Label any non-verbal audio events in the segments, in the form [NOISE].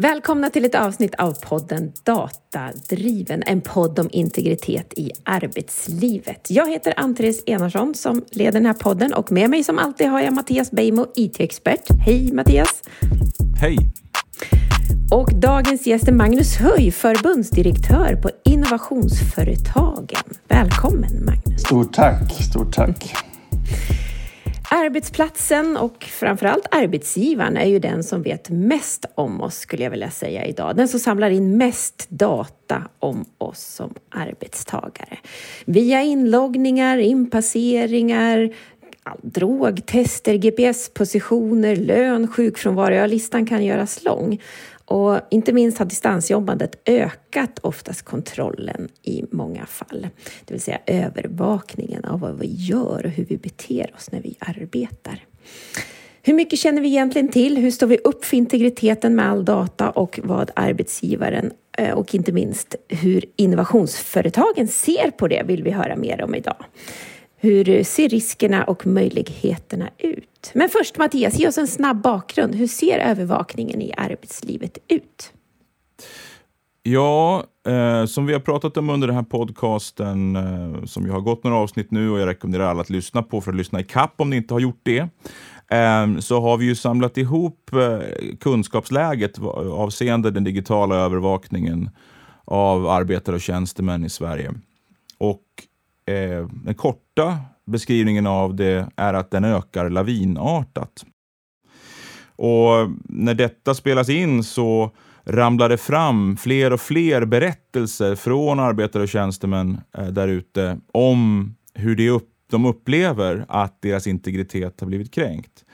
Välkomna till ett avsnitt av podden Datadriven, en podd om integritet i arbetslivet. Jag heter Ann-Therese Enarsson som leder den här podden och med mig som alltid har jag Mattias Beijmo, IT-expert. Hej Mattias! Hej! Och dagens gäst är Magnus Höj, förbundsdirektör på Innovationsföretagen. Välkommen Magnus! Stort tack, stort tack! Arbetsplatsen och framförallt arbetsgivaren är ju den som vet mest om oss skulle jag vilja säga idag. Den som samlar in mest data om oss som arbetstagare. Via inloggningar, inpasseringar, drogtester, GPS-positioner, lön, sjukfrånvaro, ja listan kan göras lång. Och inte minst har distansjobbandet ökat oftast kontrollen i många fall. Det vill säga övervakningen av vad vi gör och hur vi beter oss när vi arbetar. Hur mycket känner vi egentligen till? Hur står vi upp för integriteten med all data och vad arbetsgivaren eh, och inte minst hur innovationsföretagen ser på det vill vi höra mer om idag. Hur ser riskerna och möjligheterna ut? Men först Mattias, ge oss en snabb bakgrund. Hur ser övervakningen i arbetslivet ut? Ja, eh, som vi har pratat om under den här podcasten, eh, som ju har gått några avsnitt nu och jag rekommenderar alla att lyssna på för att lyssna i kapp om ni inte har gjort det, eh, så har vi ju samlat ihop eh, kunskapsläget avseende den digitala övervakningen av arbetare och tjänstemän i Sverige. Och eh, den korta beskrivningen av det är att den ökar lavinartat. Och när detta spelas in så ramlar det fram fler och fler berättelser från arbetare och tjänstemän eh, där ute om hur det upp, de upplever att deras integritet har blivit kränkt.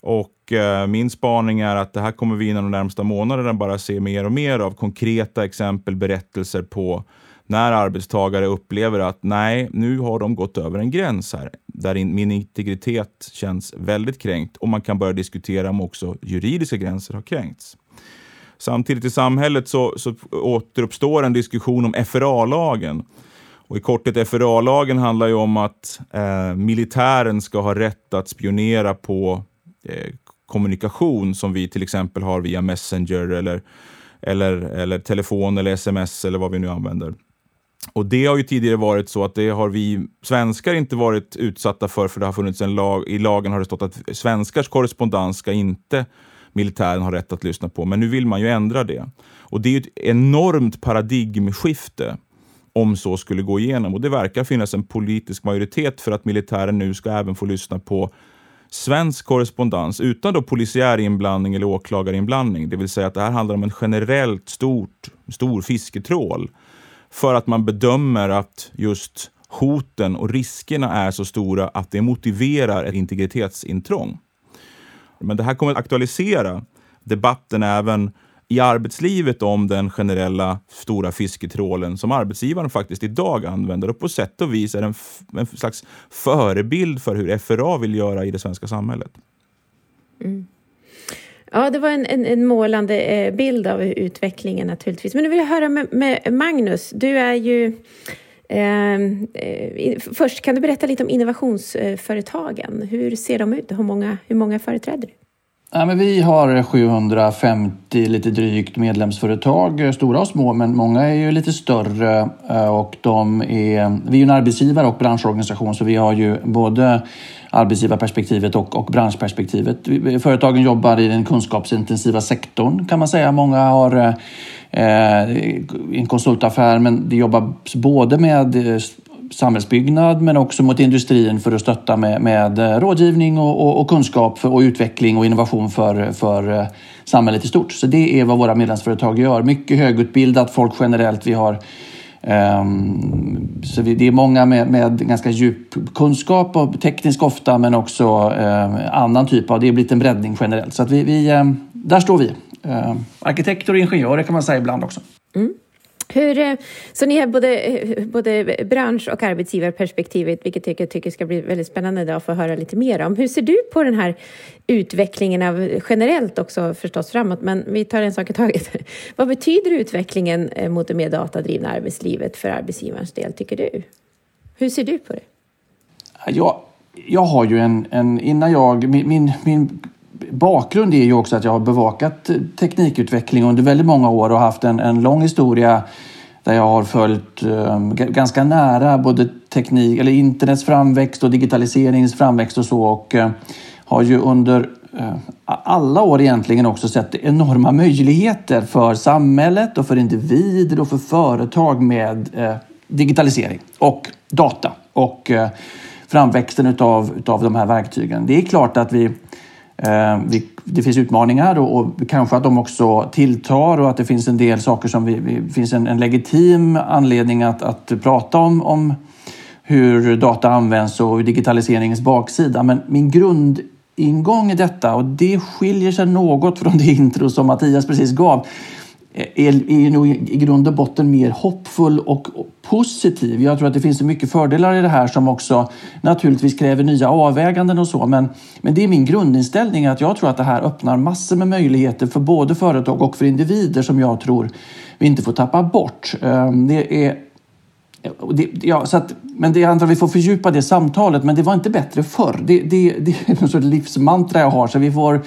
Och eh, min spaning är att det här kommer vi inom de närmsta månaderna bara se mer och mer av konkreta exempel, berättelser på när arbetstagare upplever att nej, nu har de gått över en gräns här där min integritet känns väldigt kränkt och man kan börja diskutera om också juridiska gränser har kränkts. Samtidigt i samhället så, så återuppstår en diskussion om FRA-lagen. Och I korthet, FRA-lagen handlar ju om att eh, militären ska ha rätt att spionera på eh, kommunikation som vi till exempel har via Messenger eller, eller, eller telefon eller sms eller vad vi nu använder. Och det har ju tidigare varit så att det har vi svenskar inte varit utsatta för, för det har funnits en lag, i lagen har det stått att svenskars korrespondens ska inte militären ha rätt att lyssna på. Men nu vill man ju ändra det. Och det är ett enormt paradigmskifte om så skulle gå igenom. Och det verkar finnas en politisk majoritet för att militären nu ska även få lyssna på svensk korrespondens utan då polisiär inblandning eller åklagarinblandning. Det vill säga att det här handlar om en generellt stort, stor fisketrål för att man bedömer att just hoten och riskerna är så stora att det motiverar ett integritetsintrång. Men det här kommer att aktualisera debatten även i arbetslivet om den generella stora fisketrålen som arbetsgivaren faktiskt idag använder och på sätt och vis är en, en slags förebild för hur FRA vill göra i det svenska samhället. Mm. Ja, det var en, en, en målande eh, bild av utvecklingen naturligtvis. Men nu vill jag höra med, med Magnus. Du är ju... Ehm, eh, först, kan du berätta lite om innovationsföretagen? Hur ser de ut? Hur många, hur många företräder du? Ja, men vi har 750 lite drygt medlemsföretag, eh, stora och små, men många är ju lite större eh, och de är, vi är en arbetsgivare och branschorganisation så vi har ju både arbetsgivarperspektivet och, och branschperspektivet. Företagen jobbar i den kunskapsintensiva sektorn kan man säga. Många har eh, en konsultaffär men det jobbar både med eh, samhällsbyggnad men också mot industrin för att stötta med, med eh, rådgivning och, och, och kunskap för, och utveckling och innovation för, för eh, samhället i stort. Så det är vad våra medlemsföretag gör. Mycket högutbildat folk generellt. Vi har så vi, det är många med, med, ganska djup kunskap, och teknisk ofta, men också um, annan typ av... Det har blivit en breddning generellt. Så att vi, vi um, där står vi. arkitekter och ingenjörer kan man säga ibland också. Mm. Hur, eh, så ni har både, både bransch och arbetsgivarperspektivet, vilket jag tycker ska bli väldigt spännande idag att få höra lite mer om. Hur ser du på den här utvecklingen av, generellt också förstås framåt, men vi tar en sak i taget. [LAUGHS] Vad betyder utvecklingen eh, mot det mer datadrivna arbetslivet för arbetsgivarens del, tycker du? Hur ser du på det? Jag, jag har ju en, en innan jag, min, min, min bakgrund är ju också att jag har bevakat teknikutveckling under väldigt många år och haft en, en lång historia där jag har följt um, ganska nära både teknik, eller internets framväxt och digitaliseringens framväxt och så och uh, har ju under uh, alla år egentligen också sett enorma möjligheter för samhället och för individer och för företag med uh, digitalisering och data och framväxten utav, utav de här verktygen. Det är klart att vi vi, Eh, det finns utmaningar och, och, kanske att de också tilltar och att det finns en del saker som vi, vi finns en, en, legitim anledning att, att prata om, om hur data används och digitaliseringens baksida. Men min grundingång i detta, och det skiljer sig något från det intro som Mattias precis gav, Eh, är, är nog i grund och botten mer hoppfull och positiv. Jag tror att det finns så mycket fördelar i det här som också naturligtvis kräver nya avväganden och så. Men, men det är min grundinställning att jag tror att det här öppnar massor med möjligheter för både företag och för individer som jag tror vi inte får tappa bort. Ehm, det är det, ja, så att, men det, jag antar att vi får fördjupa det samtalet, men det var inte bättre förr. Det, det, det är en sorts livsmantra jag har, så vi får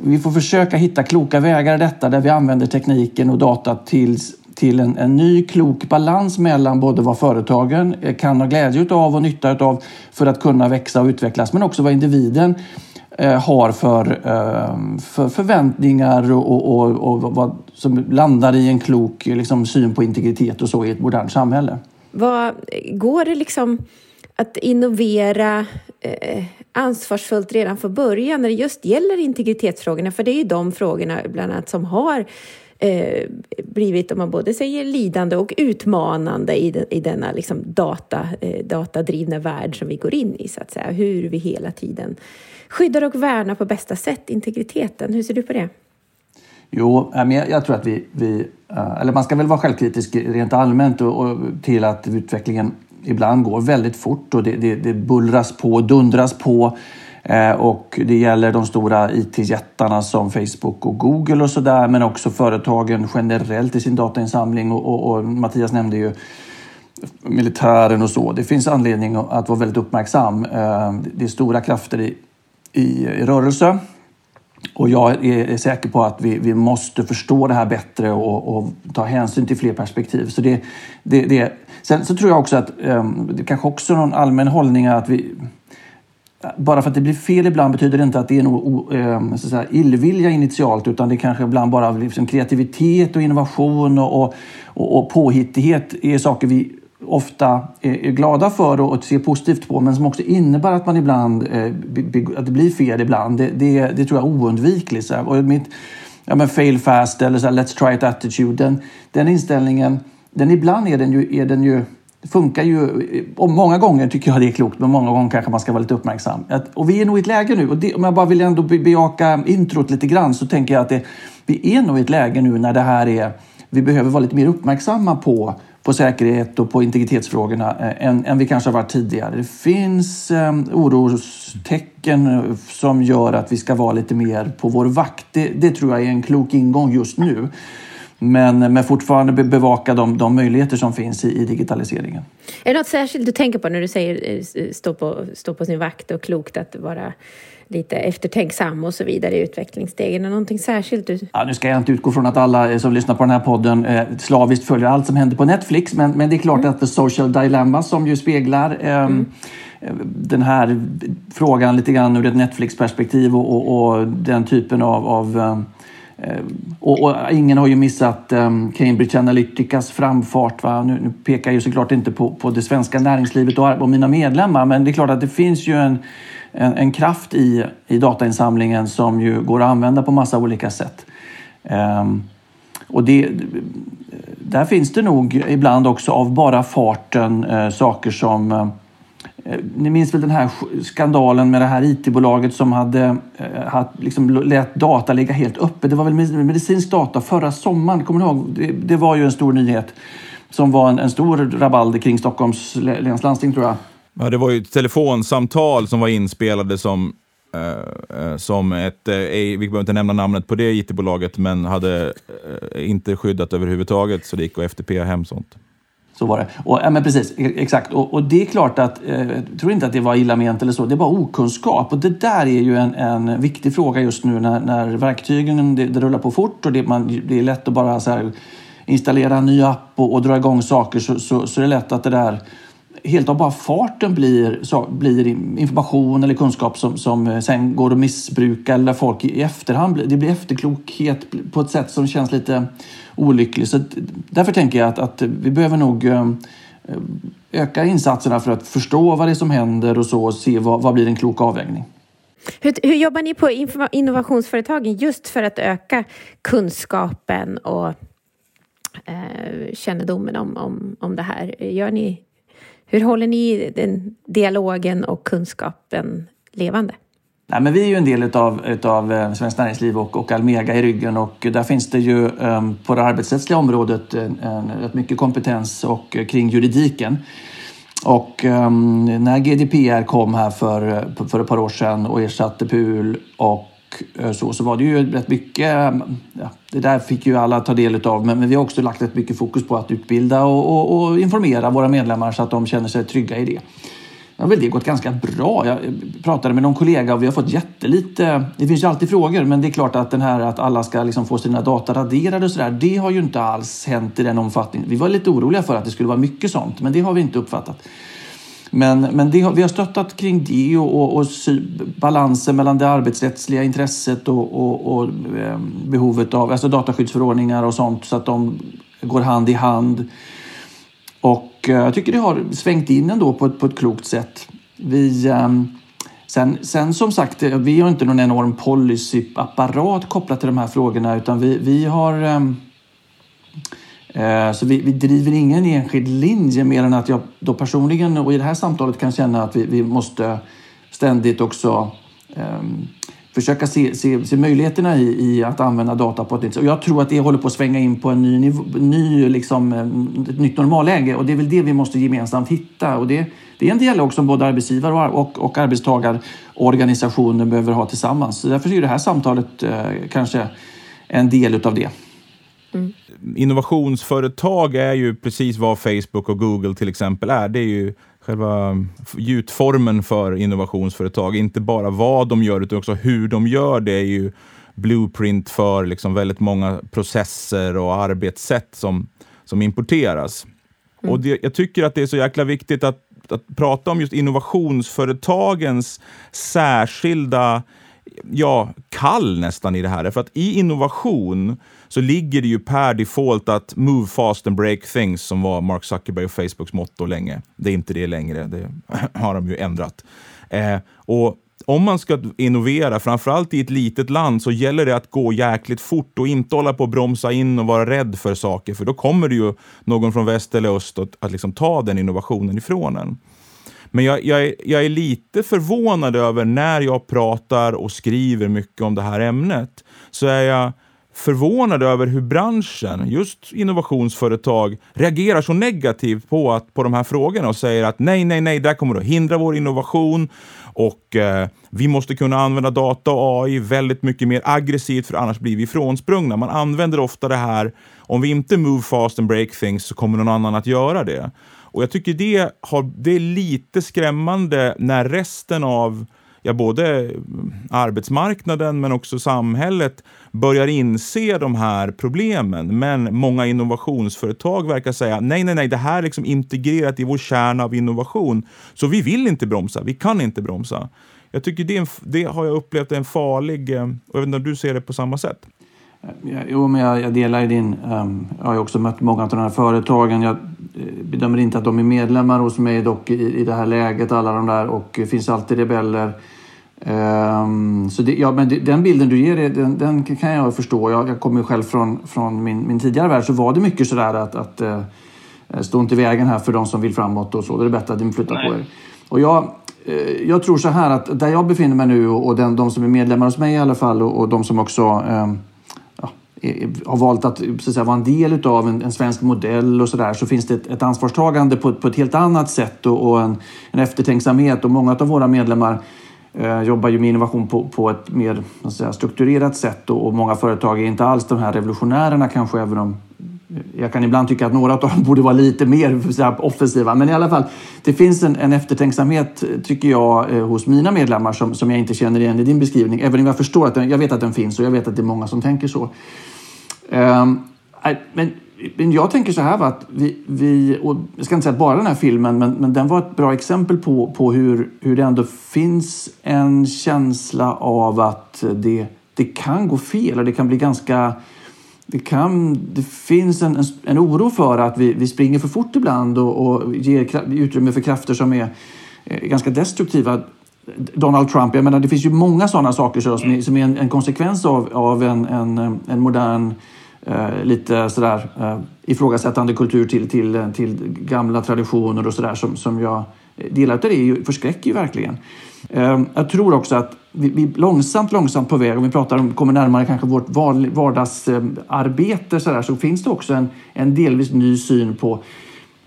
vi får försöka hitta kloka vägar i detta där vi använder tekniken och data till, till en, en ny klok balans mellan både vad företagen eh, kan ha glädje av och nytta av för att kunna växa och utvecklas men också vad individen eh, har för, eh, för förväntningar och, och, och, vad som landar i en klok liksom, syn på integritet och så i ett modernt samhälle. Vad, går det liksom att innovera eh, ansvarsfullt redan från början när det just gäller integritetsfrågorna, för det är ju de frågorna bland annat som har eh, blivit, om man både säger lidande och utmanande i, den, i denna liksom data, eh, datadrivna värld som vi går in i, så att säga. Hur vi hela tiden skyddar och värnar på bästa sätt integriteten. Hur ser du på det? Jo, eh, jag tror att vi, vi eh, eller man ska väl vara självkritisk rent allmänt och, och till att utvecklingen ibland går väldigt fort och det, det, det bullras på, dundras på. Eh, och det gäller de stora IT-jättarna som Facebook och Google och sådär men också företagen generellt i sin datainsamling och, och, och Mattias nämnde ju militären och så. Det finns anledning att vara väldigt uppmärksam. Eh, det är stora krafter i, i, i rörelse och jag är säker på att vi, vi måste förstå det här bättre och, och ta hänsyn till fler perspektiv. Så det, det, det, sen så tror jag också att ehm, det kanske också är någon allmän hållning att vi bara för att det blir fel ibland betyder det inte att det är någon ehm, så säga, illvilja initialt utan det kanske ibland bara liksom kreativitet och innovation och, och, och påhittighet är saker vi ofta är glada för och ser positivt på men som också innebär att man ibland eh, att det blir fel ibland. Det, det, det tror jag är oundvikligt. Och mitt, ja, men fail fast eller så här, let's try it attitude, den, den inställningen, den ibland är den ju, är den ju funkar ju, och många gånger tycker jag det är klokt, men många gånger kanske man ska vara lite uppmärksam. och vi är nog i ett läge nu, och det, om jag bara vill ändå bejaka introt lite grann, så tänker jag att det, vi är nog i ett läge nu när det här är, vi behöver vara lite mer uppmärksamma på på säkerhet och på integritetsfrågorna eh, än, än vi kanske har varit tidigare. Det finns ehm, eh, orostecken som gör att vi ska vara lite mer på vår vakt. Det, det tror jag är en klok ingång just nu. Men, men fortfarande bevaka de, de möjligheter som finns i, i, digitaliseringen. Är det något särskilt du tänker på när du säger eh, stå på, stå på sin vakt och klokt att vara lite eftertänksam och så vidare i utvecklingsstegen? Är någonting särskilt? Du... Ja, nu ska jag inte utgå från att alla som lyssnar på den här podden eh, slaviskt följer allt som händer på Netflix, men, men det är klart mm. att The Social Dilemma som ju speglar eh, mm. den här frågan lite grann ur ett Netflix-perspektiv och, och, och, den typen av, av ehm, eh, Eh, och, och, ingen har ju missat um, Cambridge Analyticas framfart. Va? Nu, nu pekar jag ju såklart inte på, på det svenska näringslivet och, och mina medlemmar men det är klart att det finns ju en en, en kraft i, i datainsamlingen som ju går att använda på massa olika sätt. Um, och det, där finns det nog ibland också av bara farten uh, saker som uh, Eh, ni minns väl den här skandalen med det här IT-bolaget som hade, eh, hade liksom lät data ligga helt öppet. Det var väl medicinsk data förra sommaren, kommer ni ihåg? Det, det var ju en stor nyhet som var en, en stor rabalder kring Stockholms läns landsting tror jag. Ja, det var ju ett telefonsamtal som var inspelade som, eh, eh som ett, eh, vi behöver inte nämna namnet på det IT-bolaget, men hade eh, inte skyddat överhuvudtaget, så det gick att FTP hem sånt. Så var det. Och, ja, men precis, e-, exakt. Och, och det är klart att, eh, jag tror inte att det var illa ment eller så, det var okunskap. Och det där är ju en, en viktig fråga just nu när, när verktygen, det, det rullar på fort och det, man, det är lätt att bara så här, installera en ny app och, och dra igång saker så, så, så är det lätt att det där helt av bara farten blir, så, blir information eller kunskap som, som sen går att missbruka eller folk i efterhand, det blir efterklokhet på ett sätt som känns lite olycklig. Så därför tänker jag att, att vi behöver nog eh, öka insatserna för att förstå vad det är som händer och så och se vad, vad blir en klok avvägning. Hur, hur, jobbar ni på innovationsföretagen just för att öka kunskapen och eh, kännedomen om, om, om det här? Gör ni hur håller ni den dialogen och kunskapen levande? Nej, men vi är ju en del utav, utav eh, Svenskt Näringsliv och, och Almega i ryggen och där finns det ju um, på det arbetsrättsliga området rätt mycket kompetens och eh, kring juridiken. Och um, när GDPR kom här för, eh, för ett par år sedan och ersatte PUL och så, så var det ju rätt mycket, ehm, ja, det där fick ju alla ta del av, men, men vi har också lagt rätt mycket fokus på att utbilda och, och, och, informera våra medlemmar så att de känner sig trygga i det. Har väl det gått ganska bra. Jag eh, pratade med någon kollega och vi har fått jättelite... Det finns ju alltid frågor, men det är klart att den här att alla ska liksom få sina data raderade och sådär, det har ju inte alls hänt i den omfattningen. Vi var lite oroliga för att det skulle vara mycket sånt, men det har vi inte uppfattat. Men, men det, vi har stöttat kring det och, och, och balansen mellan det arbetsrättsliga intresset och, och, och eh, behovet av alltså dataskyddsförordningar och sånt så att de går hand i hand. Eh, jag tycker det har svängt in ändå på ett, på ett klokt sätt. Vi, ehm, sen, sen som sagt, eh, vi har inte någon enorm policyapparat kopplat till de här frågorna utan vi, vi har ehm, eh, så vi, vi, driver ingen enskild linje mer än att jag då personligen och i det här samtalet kan känna att vi, vi måste ständigt också um, försöka se, se, se möjligheterna i, i, att använda data på ett nytt sätt. Och jag tror att det håller på att svänga in på en ny, nivå, ny liksom, mm, ett nytt normalläge och det är väl det vi måste gemensamt hitta. Och det, det är en dialog som både arbetsgivare och, och, och arbetstagarorganisationer behöver ha tillsammans. Så därför är det här samtalet eh, kanske en del utav det. Mm. Innovationsföretag är ju precis vad Facebook och Google till exempel är. Det är ju själva gjutformen för innovationsföretag. Inte bara vad de gör, utan också hur de gör det är ju blueprint för liksom väldigt många processer och arbetssätt som, som importeras. Mm. Och det, jag tycker att det är så jäkla viktigt att, att prata om just innovationsföretagens särskilda ja, kall nästan i det här. För att i innovation så ligger det ju per default att move fast and break things som var Mark Zuckerberg och Facebooks motto länge. Det är inte det längre, det [CLEARS THROAT] har de ju ändrat. Eh, och om man ska innovera, framförallt i ett litet land, så gäller det att gå jäkligt fort och inte hålla på att bromsa in och vara rädd för saker, för då kommer det ju någon från väst eller öst att, att liksom ta den innovationen ifrån en. Men jag, jag, jag är lite förvånad över när jag pratar och skriver mycket om det här ämnet, så är jag förvånad över hur branschen, just innovationsföretag, reagerar så negativt på, att, på de här frågorna och säger att nej, nej, nej, det kommer att hindra vår innovation och eh, vi måste kunna använda data och AI väldigt mycket mer aggressivt för annars blir vi frånsprungna. Man använder ofta det här, om vi inte move fast and break things så kommer någon annan att göra det. Och jag tycker det, har, det är lite skrämmande när resten av ja, både arbetsmarknaden men också samhället börjar inse de här problemen. Men många innovationsföretag verkar säga nej, nej, nej, det här är liksom integrerat i vår kärna av innovation. Så vi vill inte bromsa, vi kan inte bromsa. Jag tycker det, en, det har jag upplevt är en farlig, eh, och jag vet inte om du ser det på samma sätt? Jo, men jag, jag delar ju din... Um, jag har också mött många av de här företagen. Jag bedömer inte att de är medlemmar hos mig dock i, i det här läget, alla de där. Och det finns alltid rebeller. Um, så det, ja, men det, den bilden du ger, den, den kan jag förstå. Jag, jag kommer själv från, från min, min tidigare värld så var det mycket sådär att, att uh, stå inte i vägen här för de som vill framåt och så. Det är bättre att ni flyttar på er. Och jag, uh, jag tror så här att där jag befinner mig nu och den, de som är medlemmar hos mig i alla fall och, och de som också um, Eh, har valt att, så att säga, vara en del av en, en svensk modell och sådär så finns det ett, ett ansvarstagande på, på, ett helt annat sätt och, och en, en eftertänksamhet och många av våra medlemmar eh, jobbar ju med innovation på, på ett mer säga, strukturerat sätt och, och, många företag är inte alls de här revolutionärerna kanske även om eh, jag kan ibland tycka att några av dem [LAUGHS] borde vara lite mer offensiva. Men i alla fall, det finns en, en eftertänksamhet, tycker jag, eh, hos mina medlemmar som, som jag inte känner igen i din beskrivning. Även om jag förstår att den, jag vet att den finns och jag vet att det är många som tänker så. Ehm, men, men jag tänker så här, va, att vi, vi och jag ska inte säga bara den här filmen, men, men den var ett bra exempel på, på hur, hur det ändå finns en känsla av att det, det kan gå fel och det kan bli ganska det, kan, det finns en, en, en oro för att vi, vi springer för fort ibland och, och ger utrymme för krafter som är ganska destruktiva. Donald Trump, jag menar det finns ju många sådana saker så, som är, som är en, en konsekvens av, av en, en, en modern eh, lite sådär eh, ifrågasättande kultur till, till, till gamla traditioner och sådär som, som jag delar av det förskräcker ju verkligen. Eh, jag tror också att vi, vi långsamt, långsamt på väg, om vi pratar om, kommer närmare kanske vårt vardagsarbete så, där, så finns det också en, en delvis ny syn på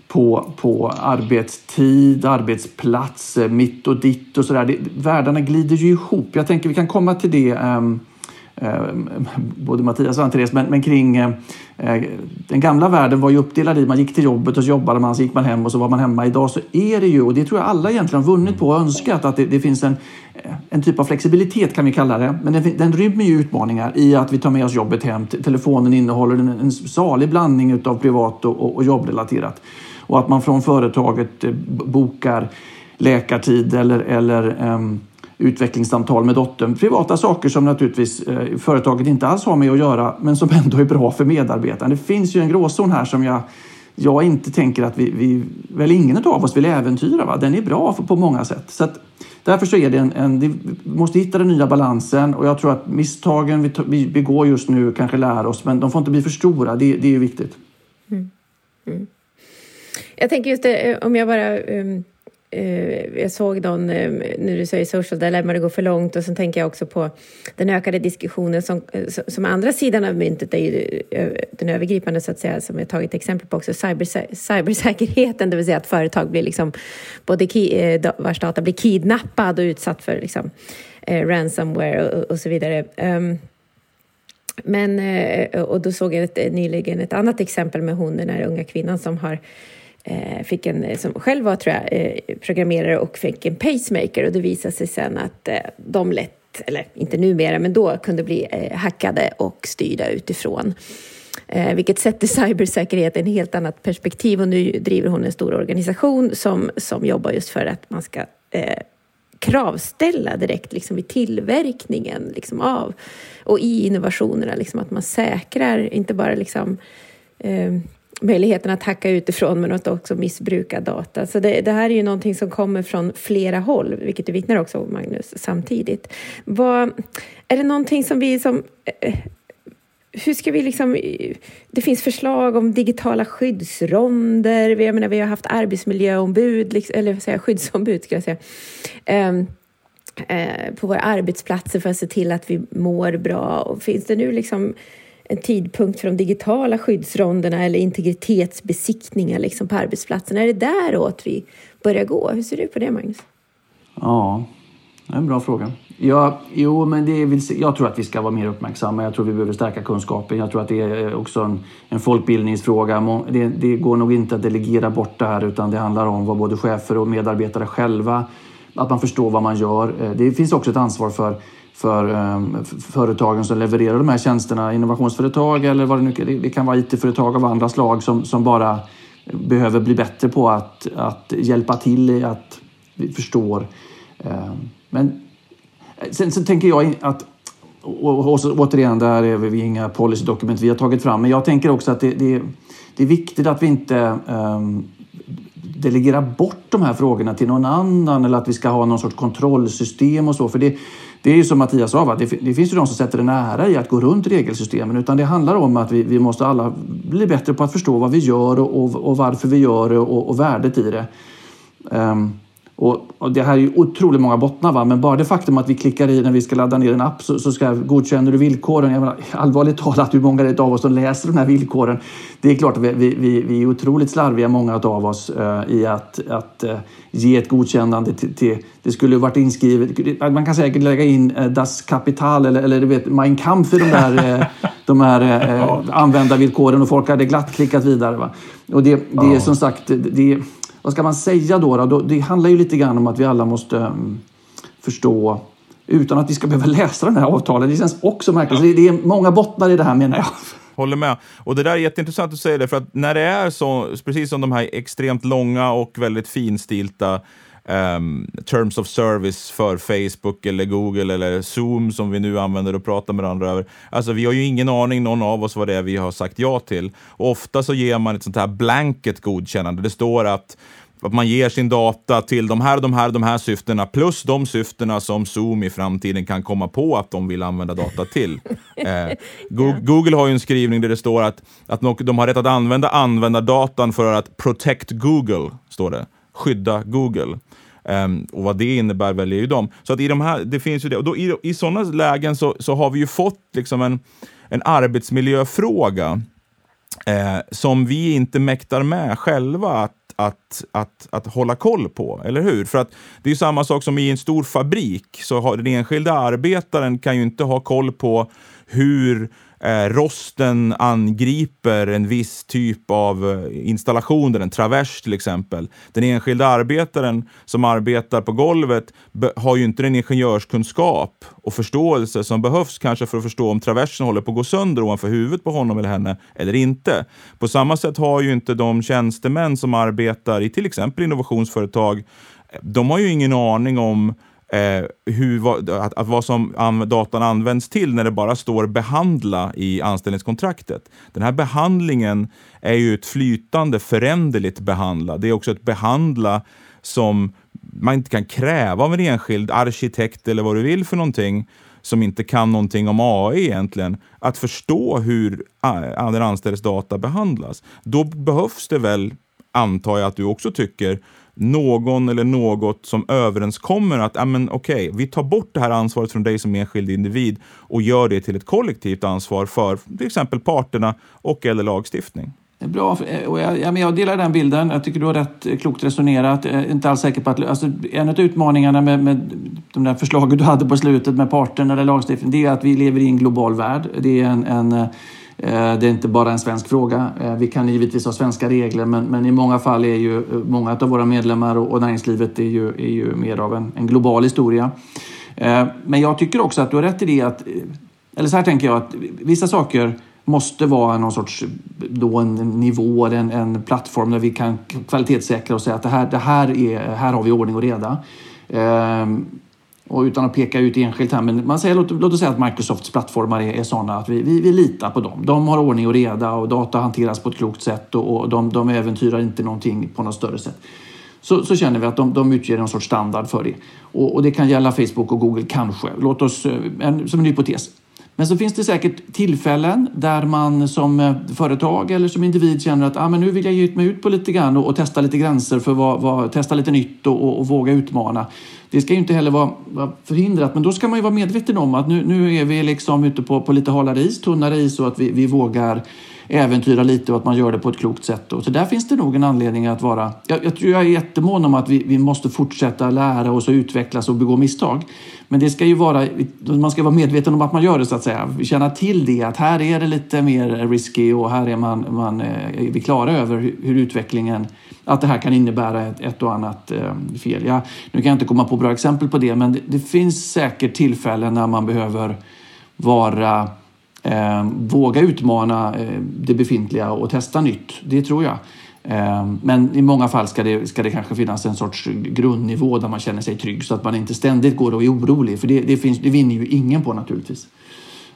på, på arbetstid, arbetsplats, mitt och ditt och sådär. Världarna glider ju ihop. Jag tänker vi kan komma till det um, både Mattias och Therese, men, men kring eh, eh, den gamla världen var ju uppdelad i man gick till jobbet och så jobbade man, så gick man hem och så var man hemma. Idag så är det ju, och det tror jag alla egentligen har vunnit på och önskat, att det, det finns en, eh, en typ av flexibilitet kan vi kalla det. Men den, den rymmer ju utmaningar i att vi tar med oss jobbet hem. Telefonen innehåller en, en salig blandning av privat och, och, och jobbrelaterat. Och att man från företaget eh, bokar läkartid eller, eller um, utvecklingssamtal med dottern. Privata saker som naturligtvis eh, företaget inte alls har med att göra men som [LAUGHS] ändå är bra för medarbetaren. Det finns ju en gråzon här som jag, jag inte tänker att vi, vi väl ingen av oss vill äventyra. Va? Den är bra för, på många sätt. Så att, därför så är det en, en vi måste hitta den nya balansen och jag tror att misstagen vi, vi begår just nu kanske lär oss men de får inte bli för stora. Det, det är viktigt. Mm. Mm. Jag tänker just det, eh, om jag bara um Uh, jag såg någon, ehm, um, när du säger social dilemma, det går för långt och sen tänker jag också på den ökade diskussionen som, uh, som andra sidan av myntet är ju den övergripande så att säga som jag tagit exempel på också, cyber, cybersäkerheten, det vill säga att företag blir liksom både ki, vars data blir kidnappad och utsatt för liksom, ransomware och, och, så vidare. Um, men, och då såg jag ett, nyligen ett annat exempel med hon, den här unga kvinnan som har Eh, fick en, eh, som själv var tror jag, eh, programmerare och fick en pacemaker och det visade sig sen att eh, de lätt, eller inte numera, men då kunde bli hackade och styrda utifrån. vilket sätter [LAUGHS] cybersäkerhet i ett helt annat perspektiv och nu driver hon en stor organisation som, som jobbar just för att man ska eh, kravställa direkt liksom, i tillverkningen liksom, av och i innovationerna, liksom, att man säkrar inte bara liksom, eh, möjligheten att hacka utifrån men att också missbruka data. Så det, det, här är ju någonting som kommer från flera håll, vilket du vittnar också om, Magnus, samtidigt. Vad, är det någonting som vi som... Eh, hur ska vi liksom... Det finns förslag om digitala skyddsronder. Jag menar, vi har haft arbetsmiljöombud, liksom, eller vad säger, skyddsombud, ska jag säga. Um, på våra arbetsplatser för att se till att vi mår bra. Och finns det nu liksom en tidpunkt för de digitala skyddsronderna eller integritetsbesiktningar liksom på arbetsplatsen? Är det däråt vi börjar gå? Hur ser du på det, Magnus? Ja, det är en bra fråga. Ja, jo, men det är, jag tror att vi ska vara mer uppmärksamma. Jag tror vi behöver stärka kunskapen. Jag tror att det är eh, också en, en folkbildningsfråga. Det, det, går nog inte att delegera bort det här utan det handlar om vad både chefer och medarbetare själva, att man förstår vad man gör. Eh, det finns också ett ansvar för för um, företagen som levererar de här tjänsterna, innovationsföretag eller vad det nu kan Det kan vara IT-företag av andra slag som, som bara behöver bli bättre på att, att hjälpa till i att vi förstår. Um, men eh, sen, sen tänker jag att och, och, återigen, där är vi inga policydokument vi har tagit fram, men jag tänker också att det, det, det är viktigt att vi inte um, delegera bort de här frågorna till någon annan eller att vi ska ha någon sorts kontrollsystem och så. För det, det är ju som Mattias sa, va? Det, det, finns ju de som sätter en ära i att gå runt regelsystemen. Utan det handlar om att vi, vi måste alla bli bättre på att förstå vad vi gör och, och, och varför vi gör det och, och, värdet i det. Um, och, och, det här är ju otroligt många bottnar, va? men bara det faktum att vi klickar i när vi ska ladda ner en app så, så ska godkänner du villkoren. Jag menar, allvarligt talat, hur många av oss som läser de här villkoren? Det är klart att vi, vi, vi är otroligt slarviga, många av oss, uh, i att, att uh, ge ett godkännande till, till, Det skulle varit inskrivet... Man kan säkert lägga in uh, Das Kapital eller, eller du vet, Mein Kampf i de där, [LAUGHS] de här uh, användarvillkoren och folk hade glatt klickat vidare. Va? Och det, det är som sagt... Det, vad ska man säga då, då? Det handlar ju lite grann om att vi alla måste um, förstå utan att vi ska behöva [LAUGHS] läsa de här avtalen. Det känns också märkligt. Ja. Det är många bottnar i det här menar jag. Håller med. Och det där är jätteintressant att säga det, för att när det är så, precis som de här extremt långa och väldigt finstilta um, terms of service för Facebook eller Google eller Zoom som vi nu använder och pratar med varandra över. Alltså vi har ju ingen aning, någon av oss, vad det är vi har sagt ja till. Och ofta så ger man ett sånt här blanket godkännande. Det står att att man ger sin data till de här, de här, de här syftena plus de syftena som Zoom i framtiden kan komma på att de vill använda data till. [LAUGHS] Eh, Google har ju en skrivning där det står att, att de har rätt att använda användardatan för att protect Google, står det. Skydda Google. Um, och vad det innebär väljer ju de. Så att i de här, det finns ju det. Och då, i, i sådana lägen så, så har vi ju fått liksom en, en arbetsmiljöfråga eh, som vi inte mäktar med själva att, att, att, att hålla koll på, eller hur? För att det är samma sak som i en stor fabrik, så har den enskilda arbetaren kan ju inte ha koll på hur eh, rosten angriper en viss typ av eh, installation, installationer, en travers till exempel. Den enskilda arbetaren som arbetar på golvet har ju inte den ingenjörskunskap och förståelse som behövs kanske för att förstå om traversen håller på att gå sönder ovanför huvudet på honom eller henne eller inte. På samma sätt har ju inte de tjänstemän som arbetar i till exempel innovationsföretag, de har ju ingen aning om eh, hur, vad, att, att vad som an, datan används till när det bara står behandla i anställningskontraktet. Den här behandlingen är ju ett flytande, föränderligt behandla. Det är också ett behandla som man inte kan kräva av en enskild arkitekt eller vad du vill för någonting som inte kan någonting om AI egentligen, att förstå hur den anställdes data behandlas. Då behövs det väl, antar jag att du också tycker, någon eller något som överenskommer att okej, okay, vi tar bort det här ansvaret från dig som enskild individ och gör det till ett kollektivt ansvar för till exempel parterna och eller lagstiftning. Bra, eh, och jag, jag delar den bilden. Jag tycker du har rätt eh, klokt resonerat. Jag är inte alls säker på att... Alltså, en av utmaningarna med, med de där förslagen du hade på slutet med parterna eller lagstiftningen det är att vi lever i en global värld. Det är en, en Eh, det är inte bara en svensk fråga. Eh, vi kan givetvis ha svenska regler men, men i många fall är ju eh, många av våra medlemmar och, och näringslivet är ju, är ju mer av en, en global historia. Men jag tycker också att du har rätt i det att, eller så här tänker jag att vissa saker måste vara någon sorts då en nivå, en, en plattform där vi kan kvalitetssäkra och säga att det här, det här, är, här har vi ordning och reda. Och utan att peka ut enskilt här, men man säger, låt, låt oss säga att Microsofts plattformar är, är sådana att vi, vi, vi, litar på dem. De har ordning och reda och data hanteras på ett klokt sätt och, och de, de äventyrar inte någonting på något större sätt. Så, så känner vi att de, de utger en sorts standard för det. Och, och, det kan gälla Facebook och Google kanske. Låt oss, eh, en, som en hypotes. Men så finns det säkert tillfällen där man som eh, företag eller som individ känner att ah, men nu vill jag ge mig ut på lite grann och, och testa lite gränser för vad, vad testa lite nytt och, och, och, våga utmana. Det ska ju inte heller vara, vara, förhindrat, men då ska man ju vara medveten om att nu, nu är vi liksom ute på, på lite halare is, tunnare is och att vi, vi vågar äventyra lite och att man gör det på ett klokt sätt. Så där finns det nog en anledning att vara... Jag, jag tror jag är jättemån om att vi, vi måste fortsätta lära oss och utvecklas och begå misstag. Men det ska ju vara, man ska vara medveten om att man gör det så att säga. Känna till det, att här är det lite mer risky och här är man, man eh, är vi klara över hur utvecklingen, att det här kan innebära ett, ett och annat eh, fel. Ja, nu kan jag inte komma på bra exempel på det, men det, det finns säkert tillfällen när man behöver vara Eh, våga utmana eh, det befintliga och testa nytt, det tror jag. Eh, men i många fall ska det, ska det kanske finnas en sorts grundnivå där man känner sig trygg så att man inte ständigt går och är orolig. För det, det, finns, det vinner ju ingen på naturligtvis.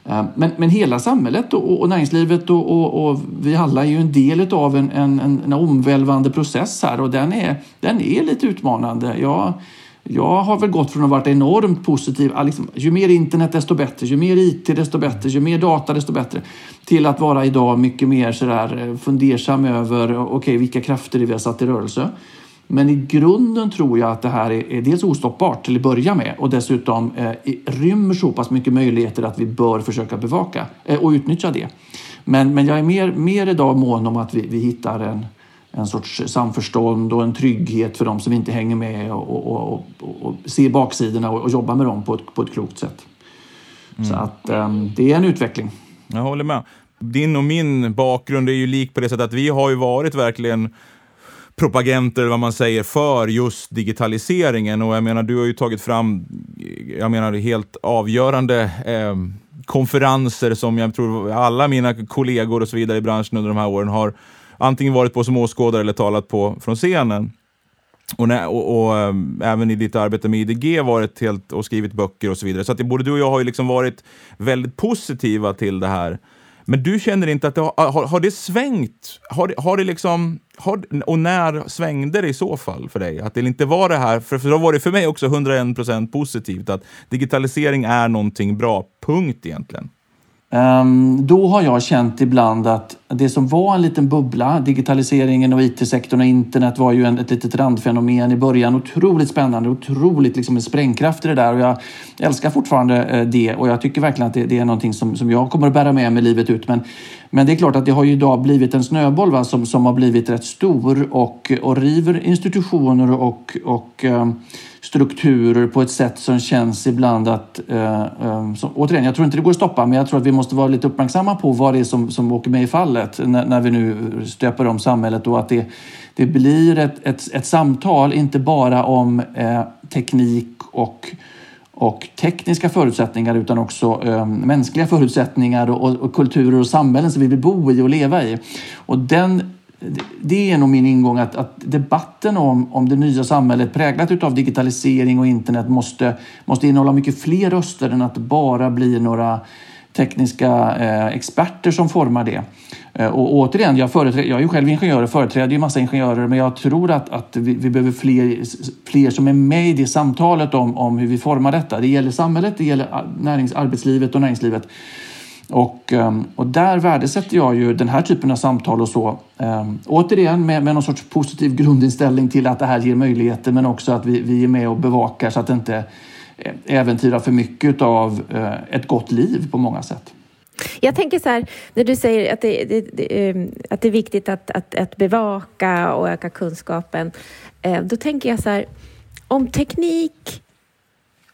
Eh, men, men hela samhället och, och näringslivet och, och, och, vi alla är ju en del av en, en, en omvälvande process här och den är, den är lite utmanande. Jag, jag har väl gått från att ha varit enormt positiv, ah, liksom, ju mer internet desto bättre, ju mer IT desto bättre, ju mer data desto bättre, till att vara idag mycket mer sådär eh, fundersam över, eh, okej, okay, vilka krafter vi har satt i rörelse. Men i grunden tror jag att det här är, är dels ostoppbart till att börja med och dessutom eh, rymmer så pass mycket möjligheter att vi bör försöka bevaka eh, och utnyttja det. Men, men jag är mer, mer idag mån om att vi, vi hittar en, en sorts samförstånd och en trygghet för de som inte hänger med och, och, och, och ser baksidorna och, och jobbar med dem på ett, på ett klokt sätt. Mm. Så att um, det är en utveckling. Jag håller med. Din och min bakgrund är ju lik på det sättet att vi har ju varit verkligen propagenter, vad man säger, för just digitaliseringen. Och jag menar, du har ju tagit fram, jag menar, helt avgörande eh, konferenser som jag tror alla mina kollegor och så vidare i branschen under de här åren har antingen varit på som åskådare eller talat på från scenen. Och, när, och, och äm, även i ditt arbete med IDG varit helt och skrivit böcker och så vidare. Så att det, både du och jag har ju liksom varit väldigt positiva till det här. Men du känner inte att det har, har, har det svängt? Har, har det liksom, har, och när svängde det i så fall för dig? Att det inte var det här, för, för då var det för mig också 101% positivt, att digitalisering är någonting bra, punkt egentligen. Ehm, då har jag känt ibland att det som var en liten bubbla, digitaliseringen och IT-sektorn och internet var ju ett litet randfenomen i början. Otroligt spännande, otroligt liksom en sprängkraft i det där och jag älskar fortfarande eh, det och jag tycker verkligen att det, är någonting som, som jag kommer att bära med mig livet ut. Men, men det är klart att det har ju idag blivit en snöboll va, som, som har blivit rätt stor och, och river institutioner och, och ehm, strukturer på ett sätt som känns ibland att... Eh, eh, återigen, jag tror inte det går att stoppa men jag tror att vi måste vara lite uppmärksamma på vad det är som, som åker med i fallet när, när vi nu stöper om samhället och att det, det blir ett, ett, ett samtal, inte bara om eh, teknik och och tekniska förutsättningar utan också eh, mänskliga förutsättningar och, och, och, kulturer och samhällen som vi vill bo i och leva i. Och den det är nog min ingång att, att, debatten om, om det nya samhället präglat av digitalisering och internet måste, måste innehålla mycket fler röster än att det bara bli några tekniska eh, experter som formar det. Eh, och återigen, jag, jag är ju själv ingenjör och företräder ju massa ingenjörer men jag tror att, att vi, vi, behöver fler, fler som är med i det samtalet om, om hur vi formar detta. Det gäller samhället, det gäller eh, närings, arbetslivet och näringslivet. Och, ehm, och där värdesätter jag ju den här typen av samtal och så. Ehm, återigen med, med någon sorts positiv grundinställning till att det här ger möjligheter men också att vi, vi är med och bevakar så att det inte eh, äventyrar för mycket av eh, ett gott liv på många sätt. Jag tänker så här, när du säger att det, det, det, ehm, att det är viktigt att, att, att bevaka och öka kunskapen. Eh, då tänker jag så här, om teknik Eh,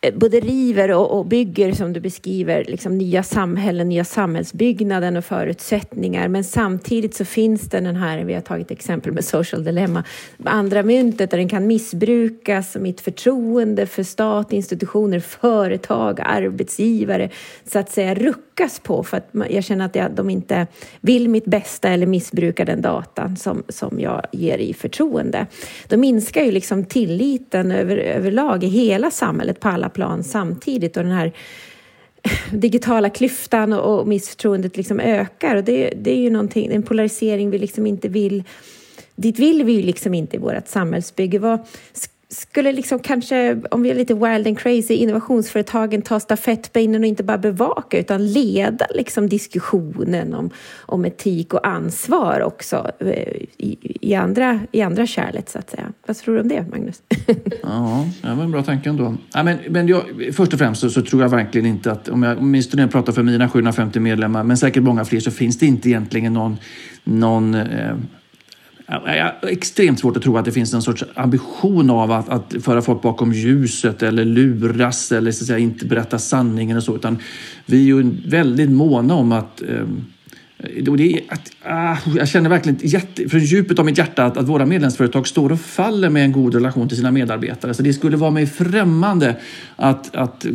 Eh, både river och, och, bygger, som du beskriver, liksom nya samhällen, nya samhällsbyggnaden och förutsättningar. Men samtidigt så finns det den här, vi har tagit exempel med social dilemma, andra myntet där den kan missbrukas, mitt förtroende för stat, institutioner, företag, arbetsgivare, så att säga lyckas på för att jag känner att de inte vill mitt bästa eller missbrukar den datan som, som jag ger i förtroende. Då minskar ju liksom tilliten över, överlag i hela samhället på alla plan samtidigt och den här [LAUGHS] digitala klyftan och missförtroendet liksom ökar. Och det, det är ju någonting, en polarisering vi liksom inte vill... Dit vill vi ju liksom inte i vårt samhällsbygge. Vad, skulle liksom kanske, om vi är lite wild and crazy, innovationsföretagen ta stafettpinnen och inte bara bevaka utan leda liksom diskussionen om, om etik och ansvar också eh, i, i, andra, i andra kärlet så att säga. Vad tror du om det, Magnus? [LAUGHS] ja, det var en bra tanke ändå. Ja, men, men jag, först och främst så, så, tror jag verkligen inte att, om jag åtminstone pratar för mina 750 medlemmar, men säkert många fler, så finns det inte egentligen någon, någon eh, extremt svårt att tro att det finns en sorts ambition av att, att föra folk bakom ljuset eller luras eller så att säga, inte berätta sanningen och så. Utan vi är ju väldigt måna om att um, det är att, ah, jag känner verkligen jätte, från djupet av mitt hjärta att, att, våra medlemsföretag står och faller med en god relation till sina medarbetare. Så det skulle vara mig främmande att, att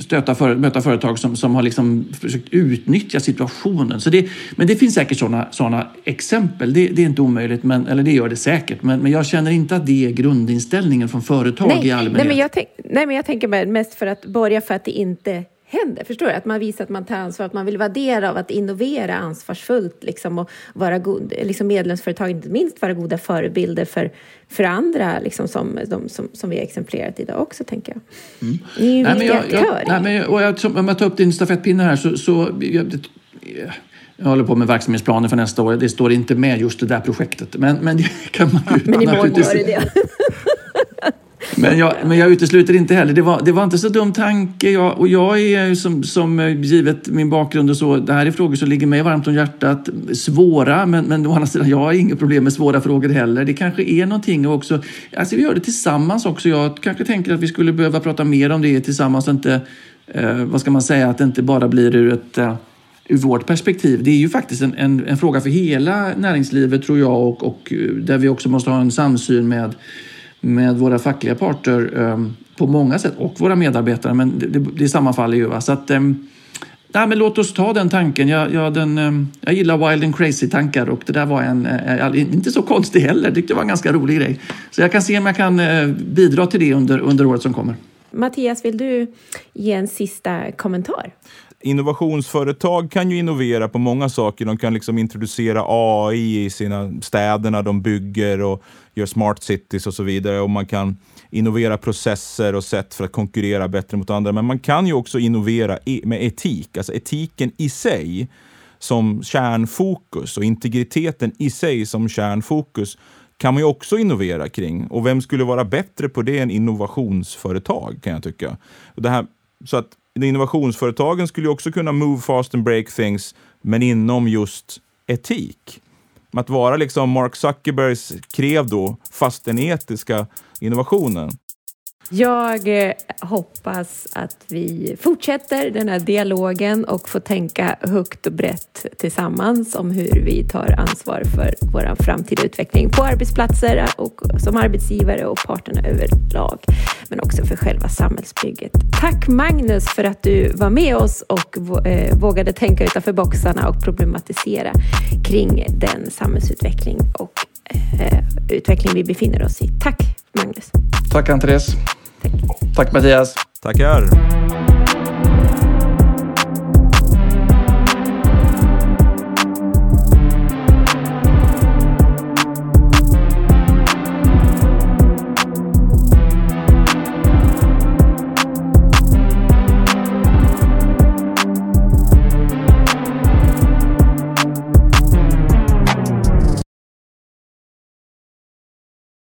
stöta för, möta företag som, som har liksom försökt utnyttja situationen. Så det, men det finns säkert sådana såna exempel. Det, det, är inte omöjligt, men, eller det gör det säkert. Men, men jag känner inte att det är grundinställningen från företag nej, i allmänhet. Nej men, jag tänk, nej, men jag tänker mest för att börja för att det inte händer. Förstår du? Att man visar att man tar ansvar, att man vill del av att innovera ansvarsfullt liksom, och vara god, liksom medlemsföretag, inte minst vara goda förebilder för, för andra liksom, som, de, som, som vi har exemplerat idag också, tänker jag. Mm. Ni är ju nej, aktörer. Jag, nej, men, och jag, om jag tar upp din stafettpinne här så, så jag, Jag håller på med verksamhetsplaner för nästa år. Det står inte med just det där projektet. Men, men det kan man ju Men imorgon gör det det. Men jag, men jag utesluter inte heller. Det var, det var inte så dum tanke. Jag, och jag är som, som eh, givet min bakgrund och så. Det här är frågor som ligger mig varmt om hjärtat. Svåra, men, men å andra sidan, jag har inga problem med svåra frågor heller. Det kanske är någonting också. Alltså vi gör det tillsammans också. Jag kanske tänker att vi skulle behöva prata mer om det tillsammans. Inte, eh, vad ska man säga, att det inte bara blir ur ett eh, ur vårt perspektiv. Det är ju faktiskt en, en, en, fråga för hela näringslivet tror jag och, och eh, där vi också måste ha en samsyn med med våra fackliga parter ehm, på många sätt och våra medarbetare, men det, det, sammanfaller ju. Va? Så att, ehm, nej, men låt oss ta den tanken. Jag, jag, den, ehm, jag gillar wild and crazy-tankar och det där var en, eh, eh, inte så konstig heller, det var en ganska rolig grej. Så jag kan se om jag kan eh, bidra till det under, under året som kommer. Mattias, vill du ge en sista kommentar? Innovationsföretag kan ju innovera på många saker. De kan liksom introducera AI i sina städerna de bygger och gör smart cities och så vidare. Och man kan innovera processer och sätt för att konkurrera bättre mot andra. Men man kan ju också innovera med etik, alltså etiken i sig som kärnfokus och integriteten i sig som kärnfokus kan man ju också innovera kring. Och vem skulle vara bättre på det än innovationsföretag kan jag tycka. Och det här, så att innovationsföretagen skulle också kunna move fast and break things, men inom just etik. Att vara liksom Mark Zuckerbergs credo, fast den etiska innovationen. Jag eh, hoppas att vi fortsätter den här dialogen och får tänka högt och brett tillsammans om hur vi tar ansvar för vår framtida utveckling på arbetsplatser och som arbetsgivare och parterna överlag, men också för själva samhällsbygget. Tack Magnus för att du var med oss och eh, vågade tänka utanför boxarna och problematisera kring den samhällsutveckling och utveckling vi befinner oss i. Tack Magnus! Tack Andreas! Tack. Tack Mattias! Tackar!